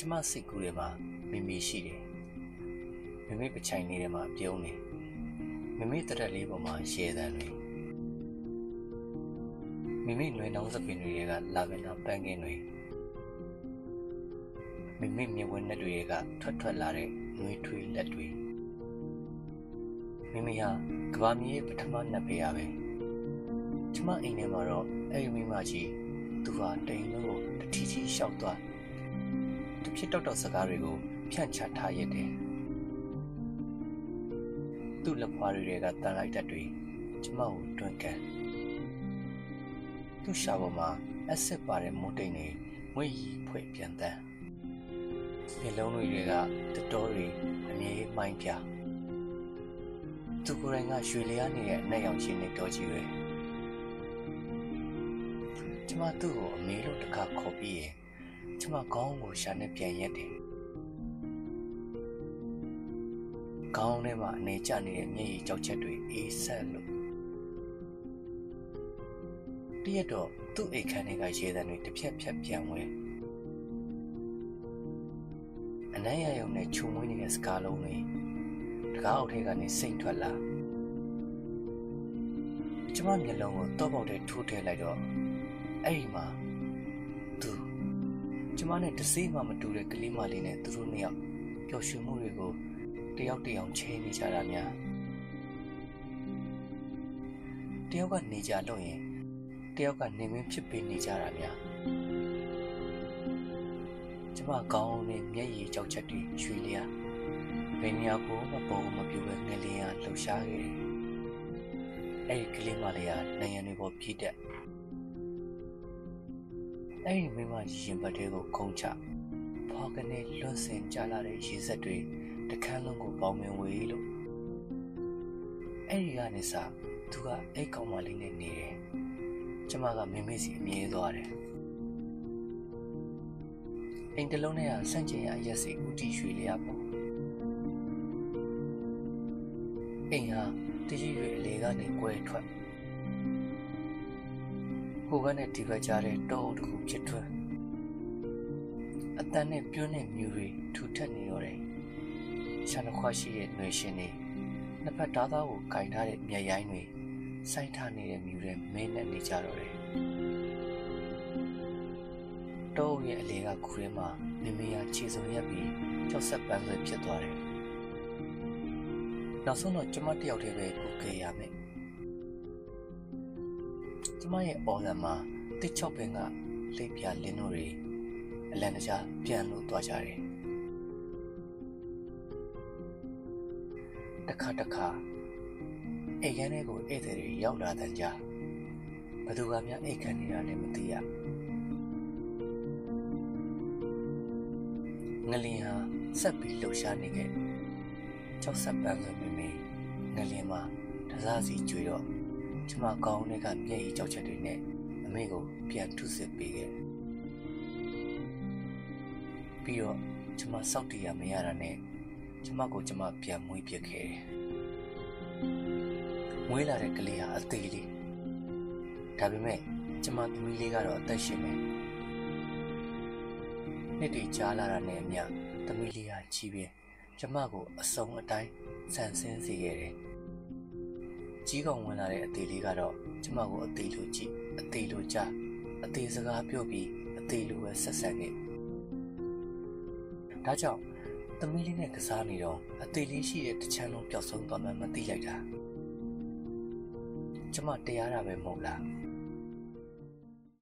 ကျမစိတ်ကူးထဲမှာမိမိရှိတယ်မိမိပချိုင်လေးထဲမှာပြုံးနေမိမိတရက်လေးပေါ်မှာရှဲတန်းတွေမိမိနှွေနှောင်းစပင်တွေကလာဗင်ဒါပန်းကင်းတွေမိမိမြဝဲနဲ့တွေကထွက်ထွက်လာတဲ့နှွေးထွေးလက်တွေမိမိဟာကဘာမြေရဲ့ပထမနှစ်ဖေရပဲကျမအိမ်ထဲမှာတော့အဲ့ဒီမိမကြီးသူဟာတိမ်လို့တထီးကြီးရှောက်သွားတ ဖြစ်တော့တော့စကားတွေကိုဖြန့်ချထားရတယ်သူ့လက်ဖွားတွေကတန်လိုက်တတ်တွေကျမကိုတွန်းကန်သူ့ရှာပေါ်မှာအက်ဆစ်ပါတဲ့မိုးတိမ်တွေငွေရီဖွဲ့ပြန်တန်းမျက်လုံးတွေကတတော်တွေအမြဲမိုင်းပြသူကိုယ်တိုင်ကရွှေလျားနေတဲ့အနက်ရောင်ချင်းနဲ့တော်ကြီးပဲကျမသူ့ကိုအမေလို့တခါခေါ်ပြီးရင် ကျမခေါင်းကိုရှာနဲ့ပြန်ရက်တယ်ခေါင်းထဲမှာအနေကျနေတဲ့မျက်ရည်ကြောက်ချက်တွေအေးဆက်လို့တရက်တော့သူ့အိတ်ခမ်းတွေကရေသံတွေတစ်ဖြက်ဖြက်ပြန်ဝဲအနမ်းရယုံနဲ့ခြုံမွေးနေတဲ့စကားလုံးတွေတကားအောက်ထဲကနေစိတ်ထွက်လာကျမမျက်လုံးကိုတော့ပေါက်တဲ့ထိုးထည့်လိုက်တော့အဲ့ဒီမှာသူ ကျမနဲ့တစေးမှမတူတဲ့ကလေးမလေးနဲ့သူတို့နှစ်ယောက်ပျော်ရွှင်မှုတွေကိုတယောက်တယောက်ချင်းနေကြတာများတယောက်ကနေကြလို့ရင်တယောက်ကနေမင်းဖြစ်ပေးနေကြတာများကျမကောင်းနဲ့မျက်ရည်ကြောက်ချက်တွေရွှေလျားဘယ်နေရာကိုမပေါ်မပြူပဲငလျင်အားလှူရှားခဲ့တယ်အဲ့ဒီကလေးမလေးကနိုင်ငံတွေပေါ်ပြည့်တက် အဲ့ဒီမိမရင်ပတ်တွေကိုခုံချဖောက်ကနေလွတ်စင်ကြလာတဲ့ရေစက်တွေတခန်းလုံးကိုပေါင်းမင်ဝေးလို့အဲ့ဒီကနေစသူကအိတ်ကောင်မလေးနဲ့နေတယ်ကျမကမင်းမေးစီအမြဲသွားတယ်အိမ်တလုံးနဲ့ကဆန့်ကျင်ရရက်စီဦးတီရွှေလျာပေါ့အိမ်ဟာတကြီးရွေအလေကနေကွဲထွက် ဟိုဘက်နဲ့ဒီဘက်ကြားတဲ့တောအုပ်တစ်ခုဖြစ်ထွက်အတန်းနဲ့ပြွန်းတဲ့မြူတွေထူထပ်နေတော့တယ်ရှာနှခွားရှိတဲ့ຫນွေရှင်တွေနှစ်ဖက်ဓာသားကိုကင်ထားတဲ့မြက်ရိုင်းတွေစိုက်ထားနေတဲ့မြူတွေမင်းနဲ့နေကြတော့တယ်တောအုပ်ရဲ့အလေကခူထဲမှာမမေယာခြေစုံရက်ပြီးကြောက်ဆက်ပန်းဆွဲဖြစ်သွားတယ်နောက်ဆုံးတော့ကျမတယောက်တည်းပဲကိုကေရမယ် ကျမရဲ့အော်လန်မှာတစ်ချောက်ပင်ကလိပ်ပြလင်းတို့တွေအလန်တကြားပြန်လို့သွားကြတယ်တခါတခါအိမ်ခန်းထဲကိုဧည့်သည်တွေရောက်လာတဲ့ကြားဘသူကများအိတ်ခံနေတာလည်းမသိရငလင်ဟာဆက်ပြီးလှူရှားနေခဲ့ကြောက်ဆက်ပန်းဆိုမိမိငလင်မှာတစားစီကျွေတော့ ကျမကောင်းတဲ့ကမျက်ရည်ကြောက်ချက်တွေနဲ့အမေကိုပြန်ထုစစ်ပေးခဲ့ပြီးတော့ကျမစောက်တည်ရမရတာနဲ့ကျမကိုကျမပြန်မွေးပြခဲ့တယ်မွေးလာတဲ့ကလေးဟာအသေးလေးဒါပေမဲ့ကျမသမီးလေးကတော့အသက်ရှင်နေနှစ်တည်ကြားလာတာနဲ့အမျှသမီးလေးဟာကြီးပြင်းကျမကိုအစုံအတိုင်းဆန်ဆင်းစေခဲ့တယ် ကြီးကောင်ဝင်လာတဲ့အသေးလေးကတော့ကျမကိုအသေးလိုကြည့်အသေးလိုကြားအသေးစကားပြောပြီးအသေးလိုပဲဆက်ဆက်ခဲ့ဒါကြောင့်သမီးလေးနဲ့ကစားနေတော့အသေးလေးရှိတဲ့တချမ်းလုံးပျောက်ဆုံးသွားမှမသိလိုက်တာကျမတရားတာပဲမဟုတ်လား